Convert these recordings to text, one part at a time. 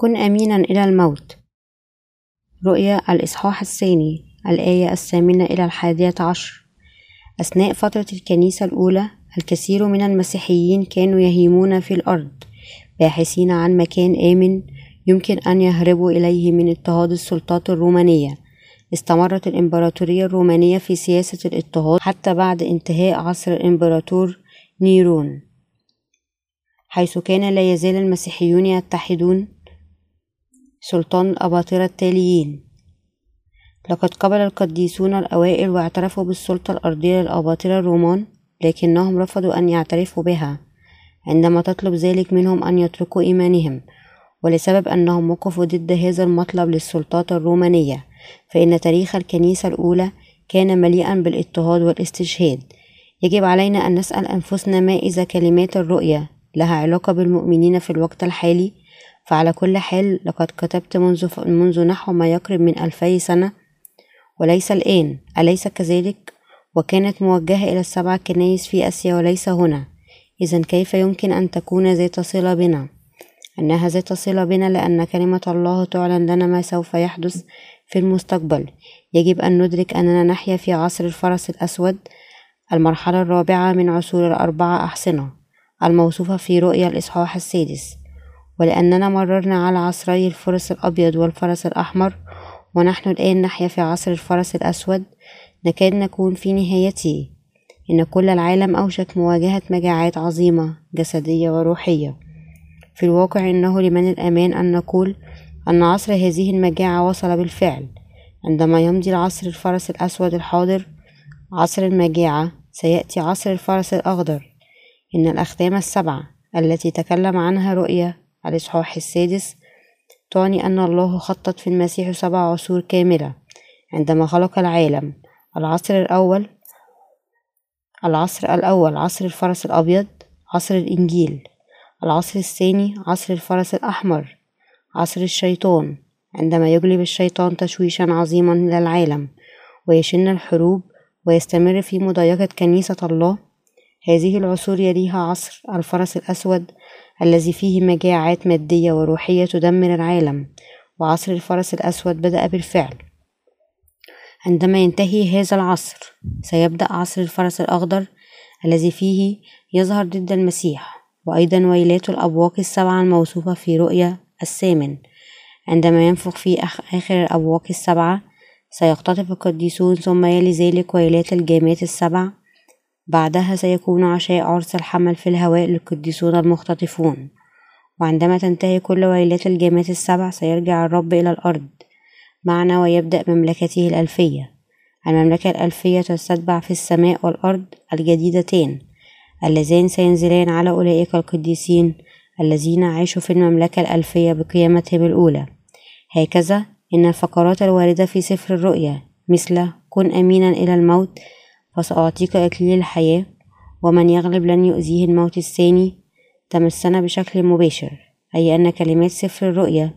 كن أمينا إلى الموت. رؤيا الإصحاح الثاني الآية الثامنة إلى الحادية عشر. أثناء فترة الكنيسة الأولى الكثير من المسيحيين كانوا يهيمون في الأرض باحثين عن مكان آمن يمكن أن يهربوا إليه من اضطهاد السلطات الرومانية. استمرت الإمبراطورية الرومانية في سياسة الاضطهاد حتى بعد انتهاء عصر الإمبراطور نيرون. حيث كان لا يزال المسيحيون يتحدون سلطان الأباطرة التاليين. لقد قبل القديسون الأوائل واعترفوا بالسلطة الأرضية للأباطرة الرومان لكنهم رفضوا أن يعترفوا بها عندما تطلب ذلك منهم أن يتركوا إيمانهم. ولسبب أنهم وقفوا ضد هذا المطلب للسلطات الرومانية فإن تاريخ الكنيسة الأولى كان مليئا بالإضطهاد والاستشهاد. يجب علينا أن نسأل أنفسنا ما إذا كلمات الرؤية لها علاقة بالمؤمنين في الوقت الحالي؟ فعلى كل حال لقد كتبت منذ, منذ نحو ما يقرب من ألفي سنة وليس الآن أليس كذلك؟ وكانت موجهة إلى السبع كنايس في آسيا وليس هنا إذا كيف يمكن أن تكون ذات صلة بنا؟ أنها ذات صلة بنا لأن كلمة الله تعلن لنا ما سوف يحدث في المستقبل يجب أن ندرك أننا نحيا في عصر الفرس الأسود المرحلة الرابعة من عصور الأربعة أحصنة الموصوفة في رؤيا الإصحاح السادس ولأننا مررنا على عصري الفرس الأبيض والفرس الأحمر ونحن الآن نحيا في عصر الفرس الأسود نكاد نكون في نهايته. إن كل العالم أوشك مواجهة مجاعات عظيمة جسدية وروحية. في الواقع إنه لمن الأمان أن نقول أن عصر هذه المجاعة وصل بالفعل. عندما يمضي العصر الفرس الأسود الحاضر عصر المجاعة سيأتي عصر الفرس الأخضر. إن الأختام السبعة التي تكلم عنها رؤيا الإصحاح السادس تعني أن الله خطط في المسيح سبع عصور كاملة عندما خلق العالم. العصر الأول العصر الأول عصر الفرس الأبيض عصر الإنجيل. العصر الثاني عصر الفرس الأحمر عصر الشيطان عندما يجلب الشيطان تشويشا عظيما للعالم ويشن الحروب ويستمر في مضايقة كنيسة الله. هذه العصور يليها عصر الفرس الأسود الذي فيه مجاعات مادية وروحية تدمر العالم وعصر الفرس الأسود بدأ بالفعل. عندما ينتهي هذا العصر سيبدأ عصر الفرس الأخضر الذي فيه يظهر ضد المسيح وأيضا ويلات الأبواق السبعة الموصوفة في رؤيا الثامن. عندما ينفخ في آخر الأبواق السبعة سيختطف القديسون ثم يلي ذلك ويلات الجامات السبع بعدها سيكون عشاء عرس الحمل في الهواء للقديسون المختطفون. وعندما تنتهي كل ويلات الجامات السبع سيرجع الرب إلى الأرض معنا ويبدأ مملكته الألفية. المملكة الألفية تستتبع في السماء والأرض الجديدتان اللذان سينزلان على أولئك القديسين الذين عاشوا في المملكة الألفية بقيامتهم الأولى. هكذا إن الفقرات الواردة في سفر الرؤيا مثل كن أمينا إلى الموت فسأعطيك إكليل الحياة ومن يغلب لن يؤذيه الموت الثاني. تمسنا بشكل مباشر أي أن كلمات سفر الرؤيا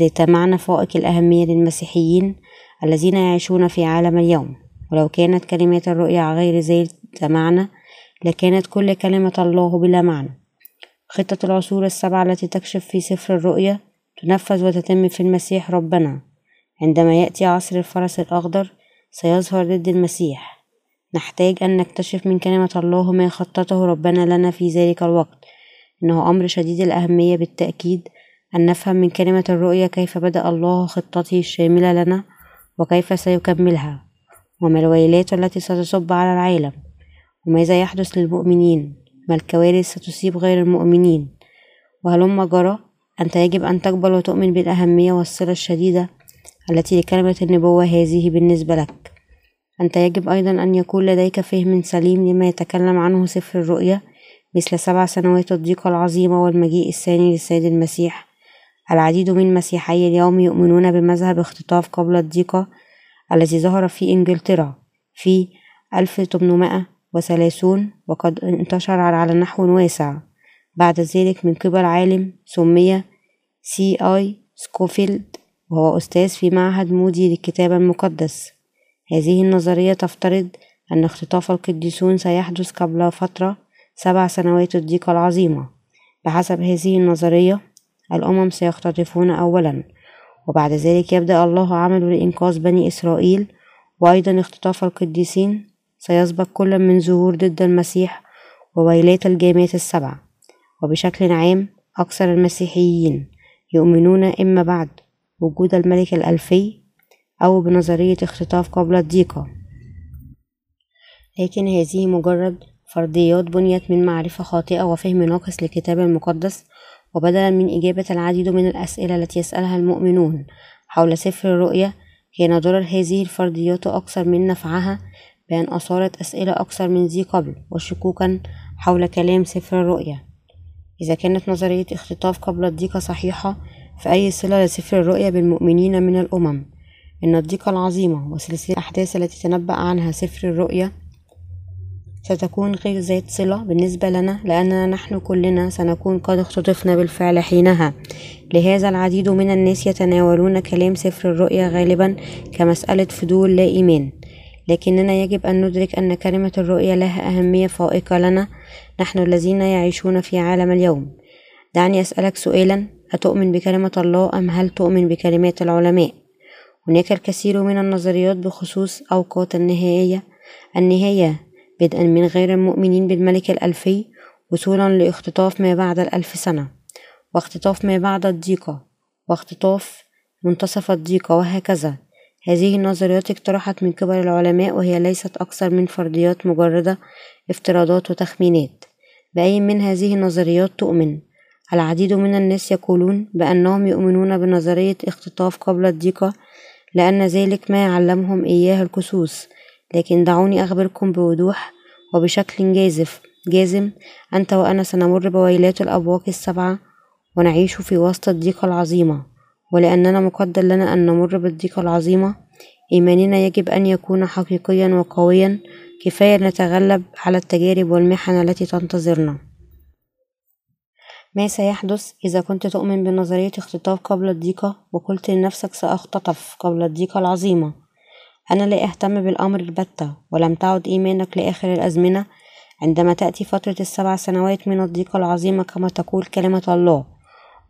ذات معنى فائق الأهمية للمسيحيين الذين يعيشون في عالم اليوم. ولو كانت كلمات الرؤيا غير ذات معنى لكانت كل كلمة الله بلا معنى. خطة العصور السبعة التي تكشف في سفر الرؤيا تنفذ وتتم في المسيح ربنا. عندما يأتي عصر الفرس الأخضر سيظهر ضد المسيح. نحتاج أن نكتشف من كلمة الله ما خطته ربنا لنا في ذلك الوقت. إنه أمر شديد الأهمية بالتأكيد أن نفهم من كلمة الرؤيا كيف بدأ الله خطته الشاملة لنا وكيف سيكملها وما الويلات التي ستصب على العالم وماذا يحدث للمؤمنين ما الكوارث ستصيب غير المؤمنين. وهلم جرى أنت يجب أن تقبل وتؤمن بالأهمية والصلة الشديدة التي لكلمة النبوة هذه بالنسبة لك. أنت يجب أيضا أن يكون لديك فهم سليم لما يتكلم عنه سفر الرؤيا مثل سبع سنوات الضيقة العظيمة والمجيء الثاني للسيد المسيح. العديد من مسيحي اليوم يؤمنون بمذهب اختطاف قبل الضيقة الذي ظهر في إنجلترا في 1800 وثلاثون وقد انتشر على نحو واسع. بعد ذلك من قبل عالم سمي سي آي سكوفيلد وهو أستاذ في معهد مودي للكتاب المقدس. هذه النظرية تفترض أن اختطاف القديسون سيحدث قبل فترة سبع سنوات الضيقة العظيمة بحسب هذه النظرية الأمم سيختطفون أولا وبعد ذلك يبدأ الله عمله لإنقاذ بني إسرائيل وأيضا اختطاف القديسين سيسبق كل من ظهور ضد المسيح وويلات الجامعات السبع. وبشكل عام أكثر المسيحيين يؤمنون إما بعد وجود الملك الألفي أو بنظرية اختطاف قبل الضيقة. لكن هذه مجرد فرضيات بنيت من معرفة خاطئة وفهم ناقص للكتاب المقدس وبدلا من إجابة العديد من الأسئلة التي يسألها المؤمنون. حول سفر الرؤيا كان ضرر هذه الفرضيات أكثر من نفعها بأن أثارت أسئلة أكثر من ذي قبل وشكوكا حول كلام سفر الرؤيا إذا كانت نظرية اختطاف قبل الضيقة صحيحة فأي صلة لسفر الرؤيا بالمؤمنين من الأمم؟ إن الضيقة العظيمة وسلسلة الأحداث التي تنبأ عنها سفر الرؤيا ستكون غير ذات صلة بالنسبة لنا لأننا نحن كلنا سنكون قد اختطفنا بالفعل حينها. لهذا العديد من الناس يتناولون كلام سفر الرؤيا غالبا كمسألة فضول لا إيمان. لكننا يجب أن ندرك أن كلمة الرؤيا لها أهمية فائقة لنا. نحن الذين يعيشون في عالم اليوم. دعني أسألك سؤالا. أتؤمن بكلمة الله أم هل تؤمن بكلمات العلماء؟ هناك الكثير من النظريات بخصوص أوقات النهاية النهاية بدءا من غير المؤمنين بالملك الألفي وصولا لاختطاف ما بعد الألف سنة واختطاف ما بعد الضيقة واختطاف منتصف الضيقة وهكذا. هذه النظريات اقترحت من قبل العلماء وهي ليست أكثر من فرضيات مجردة افتراضات وتخمينات. بأي من هذه النظريات تؤمن؟ العديد من الناس يقولون بأنهم يؤمنون بنظرية اختطاف قبل الضيقة لأن ذلك ما علمهم إياه الكسوس. لكن دعوني أخبركم بوضوح وبشكل جازف. جازم أنت وأنا سنمر بويلات الأبواق السبعة ونعيش في وسط الضيقة العظيمة. ولأننا مقدر لنا أن نمر بالضيقة العظيمة إيماننا يجب أن يكون حقيقيا وقويا كفاية نتغلب على التجارب والمحن التي تنتظرنا. ما سيحدث إذا كنت تؤمن بنظرية اختطاف قبل الضيقة وقلت لنفسك سأختطف قبل الضيقة العظيمة. أنا لا أهتم بالأمر البتة ولم تعد إيمانك لآخر الأزمنة عندما تأتي فترة السبع سنوات من الضيقة العظيمة كما تقول كلمة الله.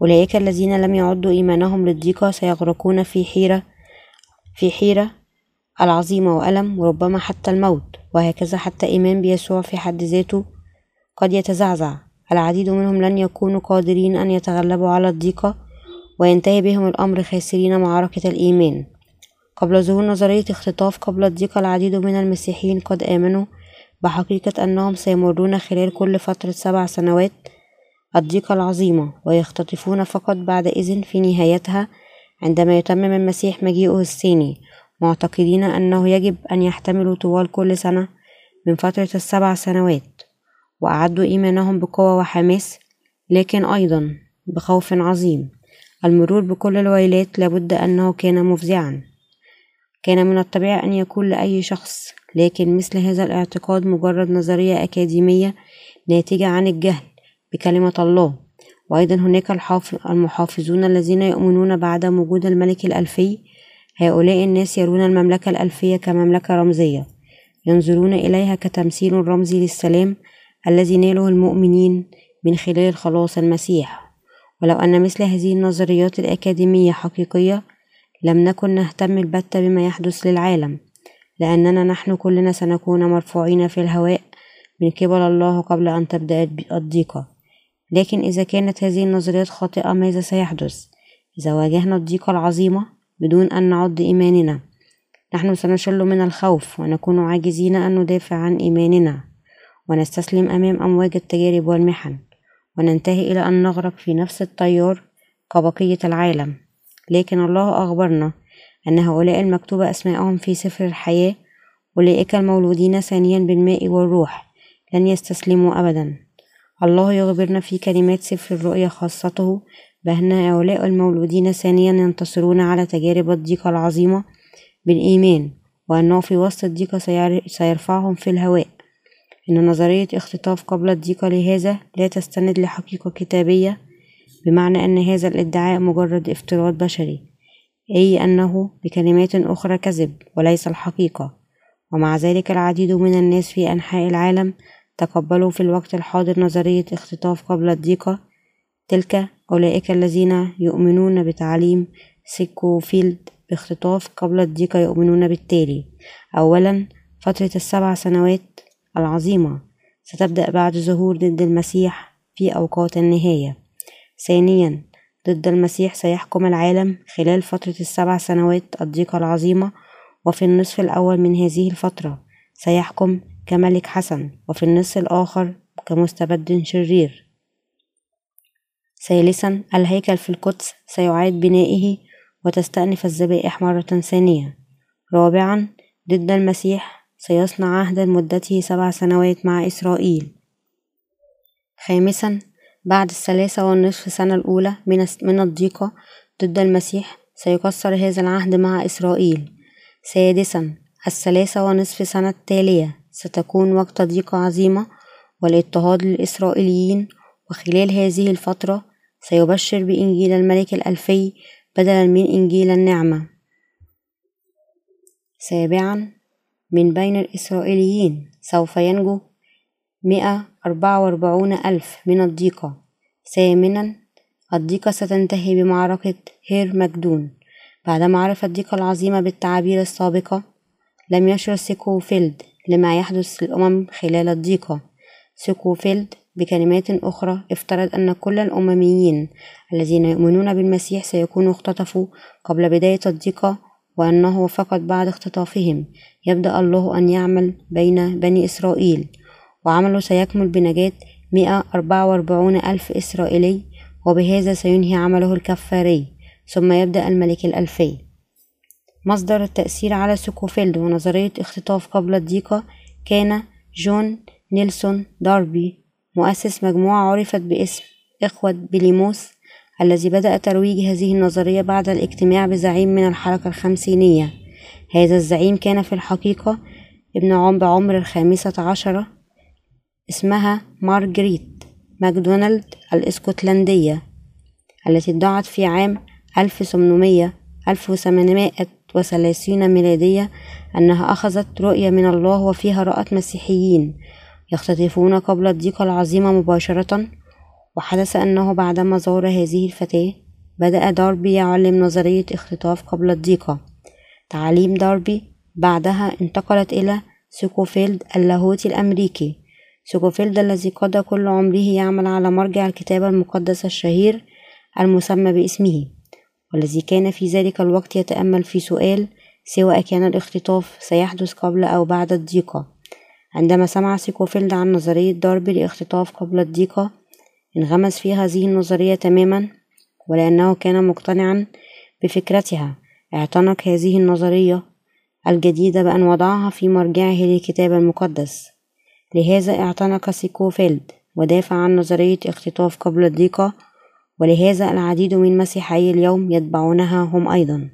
أولئك الذين لم يعدوا إيمانهم للضيقة سيغرقون في حيرة في حيرة العظيمة وألم وربما حتى الموت وهكذا حتى إيمان بيسوع في حد ذاته قد يتزعزع. العديد منهم لن يكونوا قادرين أن يتغلبوا على الضيقة وينتهي بهم الأمر خاسرين معركة الإيمان. قبل ظهور نظرية اختطاف قبل الضيقة العديد من المسيحيين قد آمنوا بحقيقة أنهم سيمرون خلال كل فترة سبع سنوات الضيقة العظيمة ويختطفون فقط بعد إذن في نهايتها عندما يتمم المسيح مجيئه الثاني. معتقدين أنه يجب أن يحتملوا طوال كل سنة من فترة السبع سنوات. وأعدوا إيمانهم بقوة وحماس لكن أيضا بخوف عظيم. المرور بكل الويلات لابد أنه كان مفزعا. كان من الطبيعي أن يكون لأي شخص لكن مثل هذا الاعتقاد مجرد نظرية أكاديمية ناتجة عن الجهل بكلمة الله. وأيضا هناك المحافظون الذين يؤمنون بعدم وجود الملك الألفي. هؤلاء الناس يرون المملكة الألفية كمملكة رمزية. ينظرون إليها كتمثيل رمزي للسلام الذي ناله المؤمنين من خلال خلاص المسيح. ولو أن مثل هذه النظريات الأكاديمية حقيقية لم نكن نهتم البتة بما يحدث للعالم لأننا نحن كلنا سنكون مرفوعين في الهواء من قبل الله قبل أن تبدأ الضيقة. لكن إذا كانت هذه النظريات خاطئة ماذا سيحدث؟ إذا واجهنا الضيقة العظيمة بدون أن نعد إيماننا نحن سنشل من الخوف ونكون عاجزين أن ندافع عن إيماننا. ونستسلم أمام أمواج التجارب والمحن وننتهي إلى أن نغرق في نفس التيار كبقية العالم. لكن الله أخبرنا أن هؤلاء المكتوب أسماءهم في سفر الحياة أولئك المولودين ثانيا بالماء والروح لن يستسلموا أبدا. الله يخبرنا في كلمات سفر الرؤيا خاصته بأن هؤلاء المولودين ثانيا ينتصرون على تجارب الضيقة العظيمة بالإيمان وأنه في وسط الضيقة سيرفعهم في الهواء. إن نظرية اختطاف قبل الضيقة لهذا لا تستند لحقيقة كتابية بمعنى أن هذا الادعاء مجرد افتراض بشري أي أنه بكلمات أخرى كذب وليس الحقيقة. ومع ذلك العديد من الناس في أنحاء العالم تقبلوا في الوقت الحاضر نظرية اختطاف قبل الضيقة تلك أولئك الذين يؤمنون بتعليم سيكوفيلد باختطاف قبل الضيقة يؤمنون بالتالي. أولا فترة السبع سنوات العظيمة. ستبدأ بعد ظهور ضد المسيح في أوقات النهاية. ثانيا ضد المسيح سيحكم العالم خلال فترة السبع سنوات الضيقة العظيمة وفي النصف الأول من هذه الفترة. سيحكم كملك حسن وفي النصف الآخر كمستبد شرير. ثالثا الهيكل في القدس سيعاد بنائه وتستأنف الذبائح مرة ثانية. رابعا ضد المسيح سيصنع عهدا مدته سبع سنوات مع إسرائيل. خامسا بعد الثلاثة والنصف سنة الأولى من الضيقة ضد المسيح سيكسر هذا العهد مع إسرائيل. سادسا الثلاثة ونصف سنة التالية ستكون وقت ضيقة عظيمة والاضطهاد للإسرائيليين وخلال هذه الفترة سيبشر بإنجيل الملك الألفي بدلا من إنجيل النعمة. سابعا من بين الإسرائيليين سوف ينجو مئة أربعة وأربعون ألف من الضيقة. ثامنا الضيقة ستنتهي بمعركة هرمجدون بعدما عرف الضيقة العظيمة بالتعابير السابقة لم يشر سيكوفيلد لما يحدث للأمم خلال الضيقة. سيكوفيلد بكلمات أخرى افترض أن كل الأمميين الذين يؤمنون بالمسيح سيكونوا اختطفوا قبل بداية الضيقة وأنه فقط بعد اختطافهم. يبدأ الله أن يعمل بين بني إسرائيل وعمله سيكمل بنجاة مئة أربعة وأربعون ألف إسرائيلي وبهذا سينهي عمله الكفاري. ثم يبدأ الملك الألفي. مصدر التأثير على سوكوفيلد ونظرية اختطاف قبل الضيقة كان جون نيلسون داربي مؤسس مجموعة عرفت باسم إخوة بليموس الذي بدأ ترويج هذه النظرية بعد الاجتماع بزعيم من الحركة الخمسينية. هذا الزعيم كان في الحقيقة ابن عم بعمر الخامسة عشرة اسمها مارجريت ماكدونالد الإسكتلندية التي ادعت في عام 1800 1830 ميلادية أنها أخذت رؤية من الله وفيها رأت مسيحيين يختطفون قبل الضيقة العظيمة مباشرة وحدث أنه بعدما زار هذه الفتاة بدأ داربي يعلم نظرية اختطاف قبل الضيقة. تعاليم داربي بعدها انتقلت إلى سيكوفيلد اللاهوتي الأمريكي. سيكوفيلد الذي قضى كل عمره يعمل على مرجع الكتاب المقدس الشهير المسمى باسمه والذي كان في ذلك الوقت يتأمل في سؤال سواء كان الاختطاف سيحدث قبل أو بعد الضيقة. عندما سمع سيكوفيلد عن نظرية داربي الاختطاف قبل الضيقة انغمس في هذه النظرية تماما ولأنه كان مقتنعا بفكرتها. اعتنق هذه النظرية الجديدة بأن وضعها في مرجعه للكتاب المقدس. لهذا اعتنق سيكوفيلد ودافع عن نظرية اختطاف قبل الضيقة ولهذا العديد من مسيحي اليوم يتبعونها هم أيضا.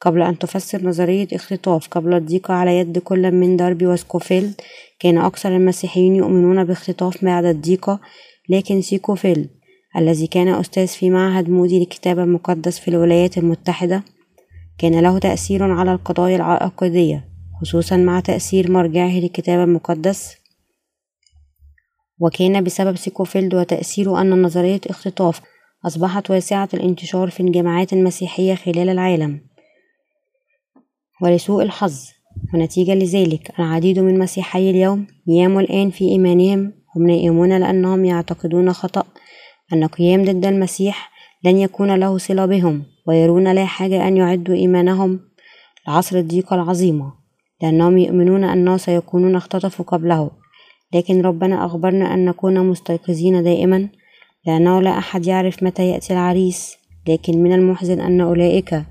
قبل أن تفسر نظرية اختطاف قبل الضيقة على يد كل من داربي وسكوفيلد كان أكثر المسيحيين يؤمنون باختطاف بعد الضيقة لكن سيكوفيلد الذي كان أستاذ في معهد مودي للكتاب المقدس في الولايات المتحدة كان له تأثير على القضايا العقدية خصوصا مع تأثير مرجعه للكتاب المقدس. وكان بسبب سيكوفيلد وتأثيره أن نظرية اختطاف أصبحت واسعة الانتشار في الجامعات المسيحية خلال العالم. ولسوء الحظ ونتيجة لذلك العديد من مسيحي اليوم نياموا الآن في إيمانهم هم نائمون لأنهم يعتقدون خطأ أن قيام ضد المسيح لن يكون له صلة بهم ويرون لا حاجة أن يعدوا إيمانهم لعصر الضيقة العظيمة لأنهم يؤمنون أنه سيكونون اختطفوا قبله. لكن ربنا أخبرنا أن نكون مستيقظين دائما لأنه لا أحد يعرف متى يأتي العريس. لكن من المحزن أن أولئك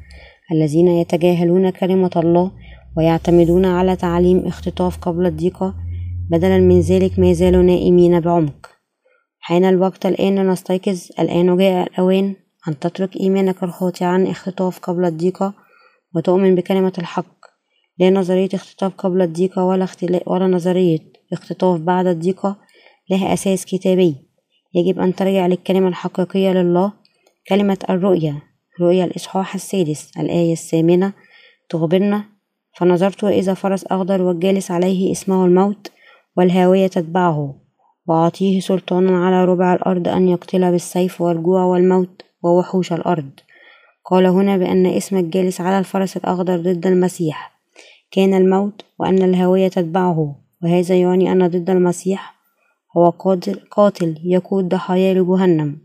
الذين يتجاهلون كلمة الله ويعتمدون على تعليم اختطاف قبل الضيقة بدلا من ذلك ما زالوا نائمين بعمق. حان الوقت الآن لنستيقظ الآن جاء الأوان أن تترك إيمانك الخاطئ عن اختطاف قبل الضيقة وتؤمن بكلمة الحق. لا نظرية اختطاف قبل الضيقة ولا, ولا نظرية اختطاف بعد الضيقة لها أساس كتابي. يجب أن ترجع للكلمة الحقيقية لله كلمة الرؤية رؤيا الإصحاح السادس الآية الثامنة تخبرنا. فنظرت وإذا فرس أخضر والجالس عليه إسمه الموت. والهاوية تتبعه وأعطيه سلطانا على ربع الأرض أن يقتل بالسيف والجوع والموت ووحوش الأرض. قال هنا بأن اسم الجالس على الفرس الأخضر ضد المسيح. كان الموت وأن الهوية تتبعه وهذا يعني أن ضد المسيح هو قاتل, قاتل يقود ضحايا لجهنم.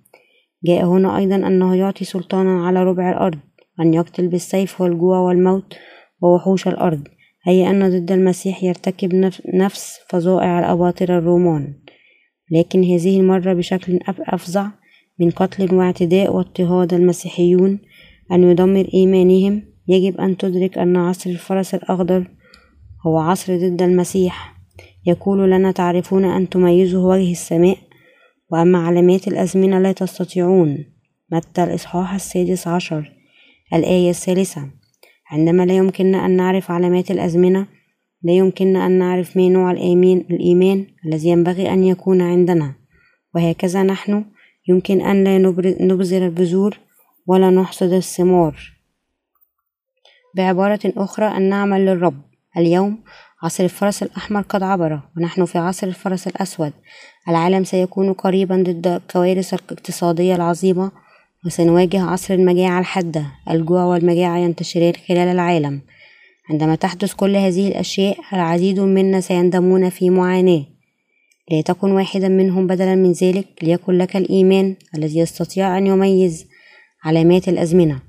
جاء هنا أيضا أنه يعطي سلطانا على ربع الأرض أن يقتل بالسيف والجوع والموت ووحوش الأرض. أي أن ضد المسيح يرتكب نفس فظائع الأباطرة الرومان. لكن هذه المرة بشكل أفظع من قتل واعتداء واضطهاد المسيحيون أن يدمر إيمانهم يجب أن تدرك أن عصر الفرس الأخضر هو عصر ضد المسيح. يقول لنا تعرفون أن تميزوا وجه السماء وأما علامات الأزمنة لا تستطيعون. متى الإصحاح السادس عشر الآية الثالثة. عندما لا يمكننا أن نعرف علامات الأزمنة لا يمكننا أن نعرف ما نوع الإيمان, الإيمان الذي ينبغي أن يكون عندنا. وهكذا نحن. يمكن أن لا نبذر البذور ولا نحصد الثمار. بعبارة أخرى أن نعمل للرب. اليوم عصر الفرس الأحمر قد عبر ونحن في عصر الفرس الأسود. العالم سيكون قريبا ضد الكوارث الاقتصادية العظيمة وسنواجه عصر المجاعة الحادة الجوع والمجاعة ينتشران خلال العالم. عندما تحدث كل هذه الأشياء العديد منا سيندمون في معاناة. لا تكن واحدا منهم بدلا من ذلك. ليكن لك الإيمان الذي يستطيع أن يميز علامات الأزمنة.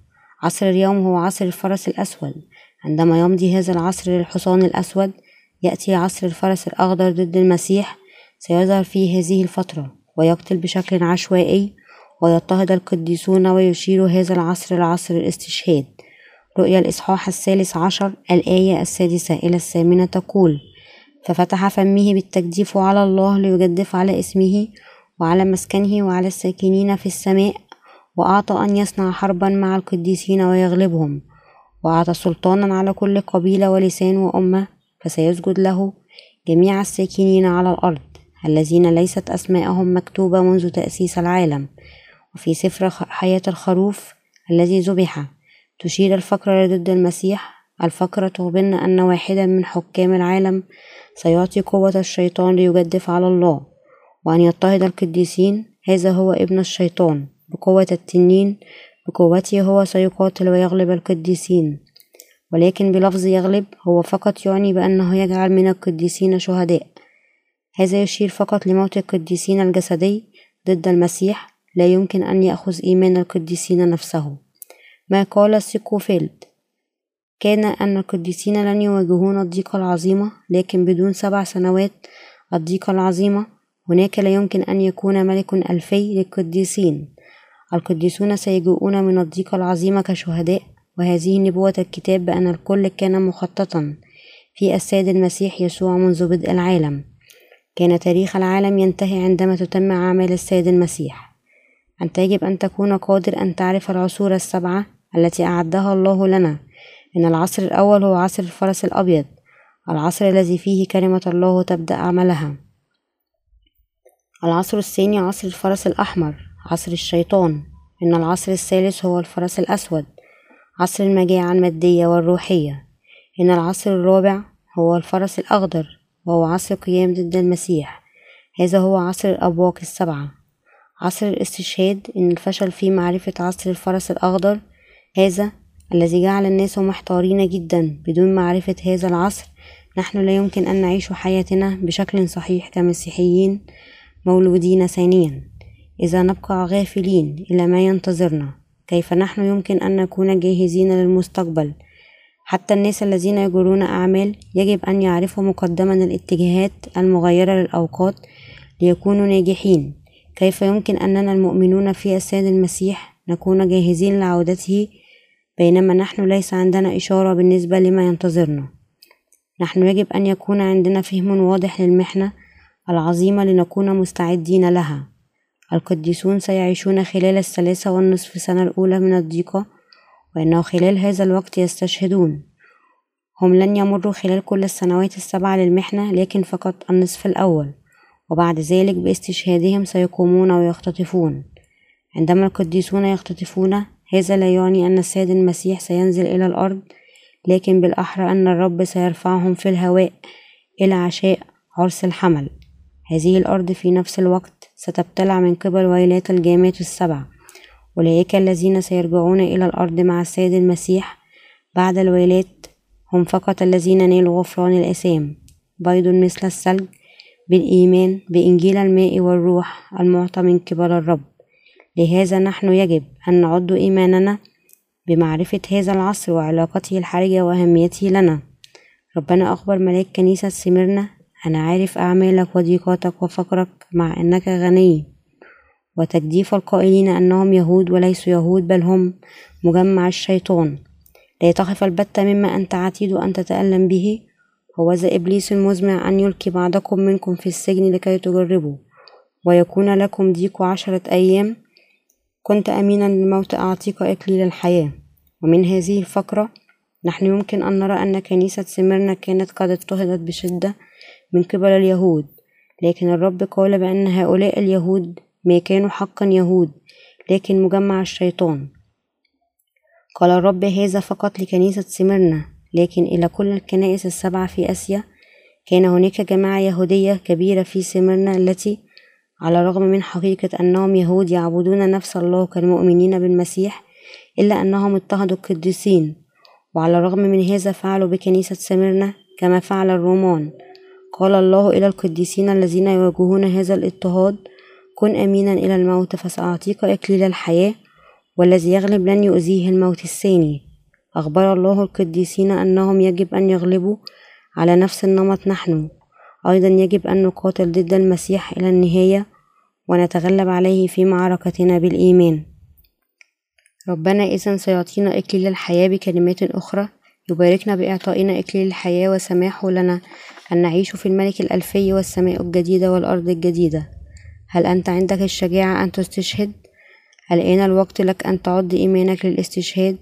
عصر اليوم هو عصر الفرس الأسود. عندما يمضي هذا العصر للحصان الأسود يأتي عصر الفرس الأخضر ضد المسيح. سيظهر في هذه الفترة ويقتل بشكل عشوائي ويضطهد القديسون ويشير هذا العصر لعصر الاستشهاد. رؤيا الإصحاح الثالث عشر الآية السادسة إلى الثامنة تقول ففتح فمه بالتجديف على الله ليجدف على اسمه وعلى مسكنه وعلى الساكنين في السماء وأعطى أن يصنع حربا مع القديسين ويغلبهم وأعطى سلطانا على كل قبيلة ولسان وأمة فسيسجد له جميع الساكنين على الأرض الذين ليست أسماءهم مكتوبة منذ تأسيس العالم. وفي سفر حياة الخروف الذي ذبح. تشير الفقرة ضد المسيح. الفقرة تخبرنا أن واحدا من حكام العالم سيعطي قوة الشيطان ليجدف على الله وأن يضطهد القديسين. هذا هو ابن الشيطان. بقوة التنين بقوته هو سيقاتل ويغلب القديسين. ولكن بلفظ يغلب هو فقط يعني بأنه يجعل من القديسين شهداء. هذا يشير فقط لموت القديسين الجسدي ضد المسيح لا يمكن أن يأخذ إيمان القديسين نفسه. ما قال سيكوفيلد؟ كان أن القديسين لن يواجهون الضيقة العظيمة لكن بدون سبع سنوات الضيقة العظيمة هناك لا يمكن أن يكون ملك ألفي للقديسين. القديسون سيجيئون من الضيقة العظيمة كشهداء وهذه نبوة الكتاب بأن الكل كان مخططا في السيد المسيح يسوع منذ بدء العالم. كان تاريخ العالم ينتهي عندما تتم أعمال السيد المسيح. أنت يجب أن تكون قادر أن تعرف العصور السبعة التي أعدها الله لنا. إن العصر الأول هو عصر الفرس الأبيض العصر الذي فيه كلمة الله تبدأ عملها. العصر الثاني عصر الفرس الأحمر عصر الشيطان. إن العصر الثالث هو الفرس الأسود عصر المجاعة المادية والروحية. إن العصر الرابع هو الفرس الأخضر وهو عصر قيام ضد المسيح. هذا هو عصر الأبواق السبعة. عصر الاستشهاد إن الفشل في معرفة عصر الفرس الأخضر هذا الذي جعل الناس محتارين جدا بدون معرفة هذا العصر. نحن لا يمكن أن نعيش حياتنا بشكل صحيح كمسيحيين مولودين ثانيا. إذا نبقى غافلين إلى ما ينتظرنا كيف نحن يمكن أن نكون جاهزين للمستقبل؟ حتى الناس الذين يجرون أعمال يجب أن يعرفوا مقدما الاتجاهات المغيرة للأوقات ليكونوا ناجحين. كيف يمكن أننا المؤمنون في السيد المسيح نكون جاهزين لعودته بينما نحن ليس عندنا إشارة بالنسبة لما ينتظرنا؟ نحن يجب أن يكون عندنا فهم واضح للمحنة العظيمة لنكون مستعدين لها. القديسون سيعيشون خلال الثلاثة والنصف سنة الأولى من الضيقة وإنه خلال هذا الوقت يستشهدون. هم لن يمروا خلال كل السنوات السبعة للمحنة لكن فقط النصف الأول. وبعد ذلك باستشهادهم سيقومون ويختطفون. عندما القديسون يختطفون هذا لا يعني أن السيد المسيح سينزل إلى الأرض لكن بالأحرى أن الرب سيرفعهم في الهواء إلى عشاء عرس الحمل. هذه الأرض في نفس الوقت ستبتلع من قبل ويلات الجامات السبع. أولئك الذين سيرجعون إلى الأرض مع السيد المسيح بعد الويلات هم فقط الذين نالوا غفران الآثام بيض مثل الثلج بالإيمان بإنجيل الماء والروح المعطى من قبل الرب. لهذا نحن يجب أن نعد إيماننا بمعرفة هذا العصر وعلاقته الحرجة وأهميته لنا. ربنا أخبر ملاك كنيسة سمرنا أنا عارف أعمالك وضيقاتك وفقرك مع أنك غني. وتجديف القائلين أنهم يهود وليسوا يهود بل هم مجمع الشيطان. لا تخف البتة مما أنت عتيد أن تتألم به. هو ذا إبليس المزمع أن يلقي بعضكم منكم في السجن لكي تجربوا ويكون لكم ضيق عشرة أيام. كنت أمينا للموت أعطيك إكليل الحياة. ومن هذه الفقرة نحن يمكن أن نرى أن كنيسة سمرنا كانت قد اضطهدت بشدة من قبل اليهود لكن الرب قال بأن هؤلاء اليهود ما كانوا حقا يهود لكن مجمع الشيطان. قال الرب هذا فقط لكنيسة سمرنا. لكن إلى كل الكنائس السبعة في آسيا كان هناك جماعة يهودية كبيرة في سمرنا التي على الرغم من حقيقة أنهم يهود يعبدون نفس الله كالمؤمنين بالمسيح إلا أنهم اضطهدوا القديسين. وعلى الرغم من هذا فعلوا بكنيسة سمرنا كما فعل الرومان. قال الله إلى القديسين الذين يواجهون هذا الاضطهاد كن أمينا إلى الموت فسأعطيك إكليل الحياة والذي يغلب لن يؤذيه الموت الثاني. أخبر الله القديسين أنهم يجب أن يغلبوا على نفس النمط نحن. أيضا يجب أن نقاتل ضد المسيح إلى النهاية ونتغلب عليه في معركتنا بالإيمان. ربنا إذا سيعطينا إكليل الحياة بكلمات أخرى يباركنا بإعطائنا إكليل الحياة وسماحه لنا أن نعيش في الملك الألفي والسماء الجديدة والأرض الجديدة. هل أنت عندك الشجاعة أن تستشهد؟ الآن الوقت لك أن تعد إيمانك للاستشهاد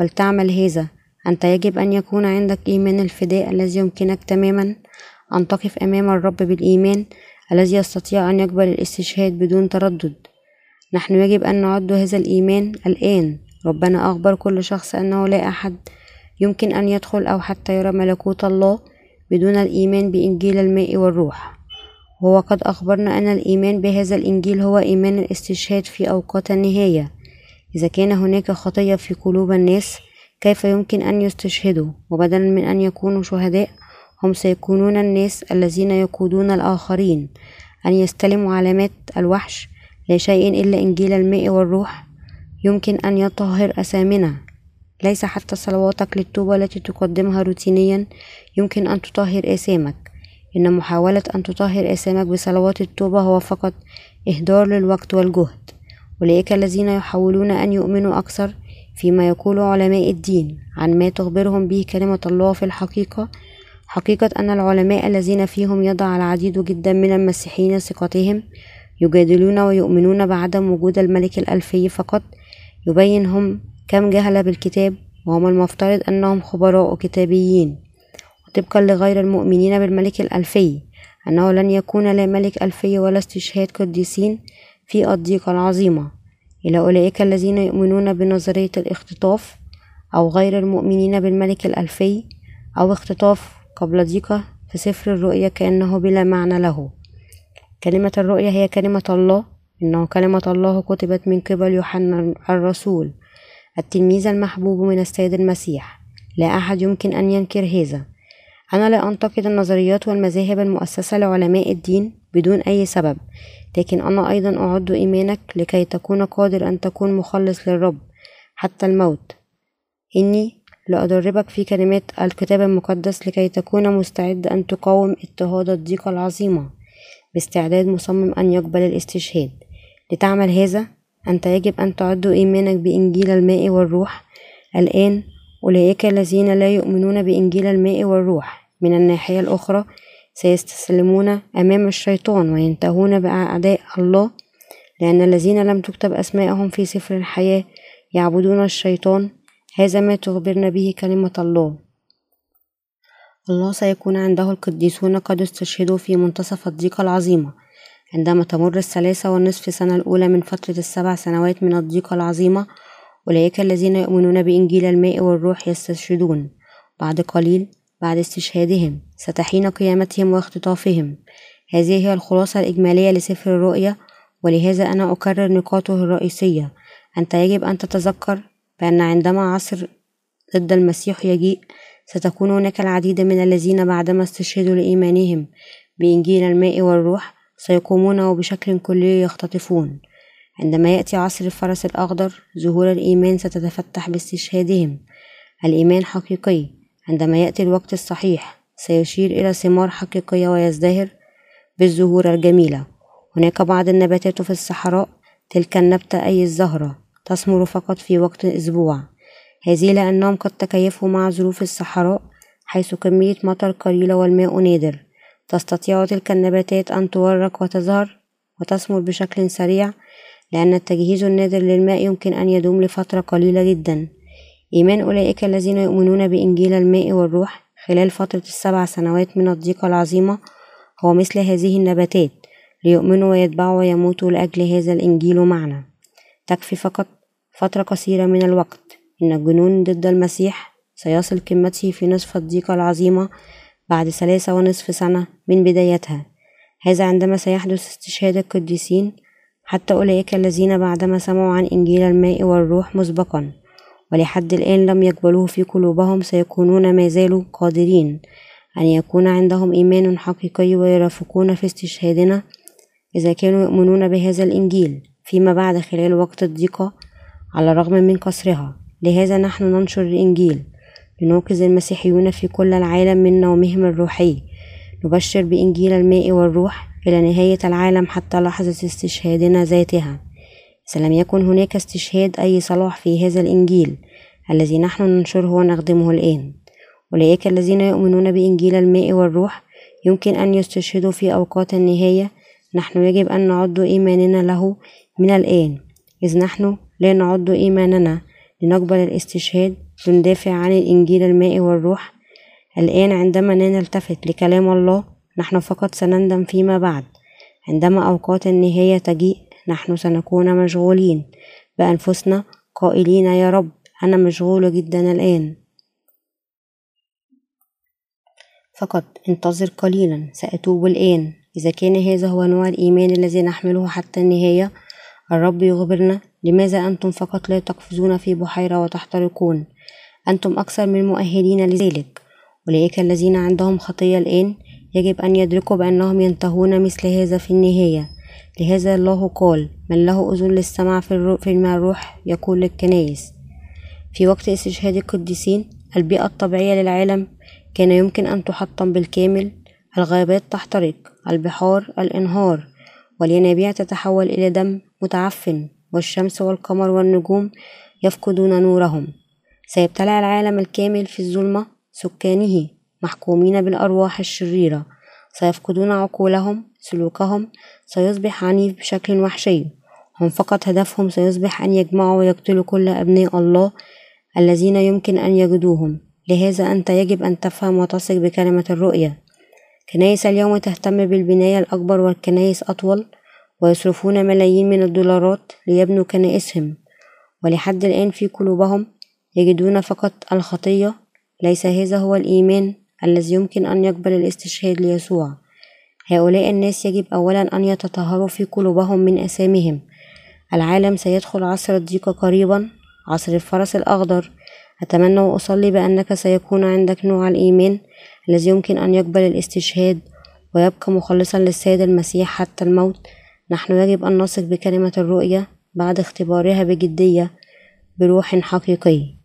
ولتعمل هذا. أنت يجب أن يكون عندك إيمان الفداء الذي يمكنك تماما أن تقف أمام الرب بالإيمان الذي يستطيع أن يقبل الاستشهاد بدون تردد. نحن يجب أن نعد هذا الإيمان الآن. ربنا أخبر كل شخص أنه لا أحد يمكن أن يدخل أو حتى يرى ملكوت الله بدون الإيمان بإنجيل الماء والروح. وهو قد أخبرنا أن الإيمان بهذا الإنجيل هو إيمان الاستشهاد في أوقات النهاية. إذا كان هناك خطية في قلوب الناس كيف يمكن أن يستشهدوا؟ وبدلا من أن يكونوا شهداء هم سيكونون الناس الذين يقودون الآخرين. أن يستلموا علامات الوحش لا شيء إلا إنجيل الماء والروح. يمكن أن يطهر أسامنا ليس حتى صلواتك للتوبة التي تقدمها روتينيا. يمكن أن تطهر آثامك إن محاولة أن تطهر آثامك بصلوات التوبة هو فقط إهدار للوقت والجهد. أولئك الذين يحاولون أن يؤمنوا أكثر فيما يقول علماء الدين عن ما تخبرهم به كلمة الله في الحقيقة حقيقة أن العلماء الذين فيهم يضع العديد جدا من المسيحيين ثقتهم يجادلون ويؤمنون بعدم وجود الملك الألفي فقط. يبين هم كم جهل بالكتاب وهم المفترض أنهم خبراء كتابيين. وطبقا لغير المؤمنين بالملك الألفي أنه لن يكون لا ملك ألفي ولا استشهاد قديسين في الضيقة العظيمة. إلى أولئك الذين يؤمنون بنظرية الاختطاف أو غير المؤمنين بالملك الألفي أو اختطاف قبل ضيقة في سفر الرؤيا كأنه بلا معنى له. كلمة الرؤيا هي كلمة الله إنه كلمة الله كتبت من قبل يوحنا الرسول. التلميذ المحبوب من السيد المسيح. لا أحد يمكن أن ينكر هذا. أنا لا أنتقد النظريات والمذاهب المؤسسة لعلماء الدين بدون أي سبب. لكن أنا أيضا أعد إيمانك لكي تكون قادر أن تكون مخلص للرب حتى الموت. إني لأدربك في كلمات الكتاب المقدس لكي تكون مستعد أن تقاوم اضطهاد الضيقة العظيمة باستعداد مصمم أن يقبل الاستشهاد. لتعمل هذا أنت يجب أن تعد إيمانك بإنجيل الماء والروح. الآن أولئك الذين لا يؤمنون بإنجيل الماء والروح. من الناحية الأخرى سيستسلمون أمام الشيطان وينتهون بأعداء الله لأن الذين لم تكتب أسماءهم في سفر الحياة يعبدون الشيطان. هذا ما تخبرنا به كلمة الله. الله سيكون عنده القديسون قد استشهدوا في منتصف الضيقة العظيمة. عندما تمر الثلاثة والنصف سنة الأولى من فترة السبع سنوات من الضيقة العظيمة أولئك الذين يؤمنون بإنجيل الماء والروح يستشهدون. بعد قليل بعد استشهادهم ستحين قيامتهم واختطافهم. هذه هي الخلاصة الإجمالية لسفر الرؤيا ولهذا أنا أكرر نقاطه الرئيسية. أنت يجب أن تتذكر بأن عندما عصر ضد المسيح يجيء ستكون هناك العديد من الذين بعدما استشهدوا لإيمانهم بإنجيل الماء والروح سيقومون وبشكل كلي يختطفون. عندما يأتي عصر الفرس الأخضر ظهور الإيمان ستتفتح باستشهادهم. الإيمان حقيقي. عندما يأتي الوقت الصحيح سيشير إلى ثمار حقيقية ويزدهر بالزهور الجميلة. هناك بعض النباتات في الصحراء تلك النبتة أي الزهرة تثمر فقط في وقت الأسبوع هذه لأنهم قد تكيفوا مع ظروف الصحراء حيث كمية مطر قليلة والماء نادر. تستطيع تلك النباتات أن تورق وتزهر وتثمر بشكل سريع لأن التجهيز النادر للماء يمكن أن يدوم لفترة قليلة جدا. إيمان أولئك الذين يؤمنون بإنجيل الماء والروح خلال فترة السبع سنوات من الضيقة العظيمة هو مثل هذه النباتات ليؤمنوا ويتبعوا ويموتوا لأجل هذا الإنجيل معنا تكفي فقط فترة قصيرة من الوقت. إن الجنون ضد المسيح سيصل قمته في نصف الضيقة العظيمة بعد ثلاثة ونصف سنة من بدايتها. هذا عندما سيحدث استشهاد القديسين حتى أولئك الذين بعدما سمعوا عن إنجيل الماء والروح مسبقا. ولحد الآن لم يقبلوه في قلوبهم سيكونون ما زالوا قادرين. أن يكون عندهم إيمان حقيقي ويرافقون في استشهادنا إذا كانوا يؤمنون بهذا الإنجيل فيما بعد خلال وقت الضيقة على الرغم من قصرها. لهذا نحن ننشر الإنجيل. لنوقظ المسيحيون في كل العالم من نومهم الروحي. نبشر بإنجيل الماء والروح إلى نهاية العالم حتى لحظة استشهادنا ذاتها. إذا لم يكن هناك استشهاد أي صلاح في هذا الإنجيل الذي نحن ننشره ونخدمه الآن. أولئك الذين يؤمنون بإنجيل الماء والروح يمكن أن يستشهدوا في أوقات النهاية. نحن يجب أن نعد إيماننا له من الآن. إذ نحن لا نعد إيماننا لنقبل الاستشهاد لندافع عن الإنجيل الماء والروح. الآن عندما نلتفت لكلام الله نحن فقط سنندم فيما بعد. عندما أوقات النهاية تجيء نحن سنكون مشغولين بأنفسنا قائلين يا رب أنا مشغول جدا الآن. فقط انتظر قليلا سأتوب الآن. إذا كان هذا هو نوع الإيمان الذي نحمله حتى النهاية الرب يخبرنا لماذا أنتم فقط لا تقفزون في بحيرة وتحترقون؟ أنتم أكثر من مؤهلين لذلك. أولئك الذين عندهم خطية الآن يجب أن يدركوا بأنهم ينتهون مثل هذا في النهاية. لهذا الله قال من له أذن للسمع في فيما الروح يقول للكنائس. في وقت استشهاد القديسين البيئة الطبيعية للعالم كان يمكن أن تحطم بالكامل الغابات تحترق البحار الإنهار والينابيع تتحول إلى دم متعفن والشمس والقمر والنجوم يفقدون نورهم. سيبتلع العالم الكامل في الظلمة سكانه محكومين بالأرواح الشريرة. سيفقدون عقولهم سلوكهم سيصبح عنيف بشكل وحشي. هم فقط هدفهم سيصبح أن يجمعوا ويقتلوا كل أبناء الله الذين يمكن أن يجدوهم. لهذا أنت يجب أن تفهم وتثق بكلمة الرؤية. كنائس اليوم تهتم بالبناية الأكبر والكنائس أطول ويصرفون ملايين من الدولارات ليبنوا كنائسهم. ولحد الآن في قلوبهم يجدون فقط الخطية. ليس هذا هو الإيمان الذي يمكن أن يقبل الاستشهاد ليسوع. هؤلاء الناس يجب أولا أن يتطهروا في قلوبهم من أسامهم. العالم سيدخل عصر الضيق قريبا عصر الفرس الأخضر. أتمنى وأصلي بأنك سيكون عندك نوع الإيمان الذي يمكن أن يقبل الاستشهاد ويبقى مخلصا للسيد المسيح حتى الموت. نحن يجب أن نثق بكلمة الرؤية بعد اختبارها بجدية بروح حقيقي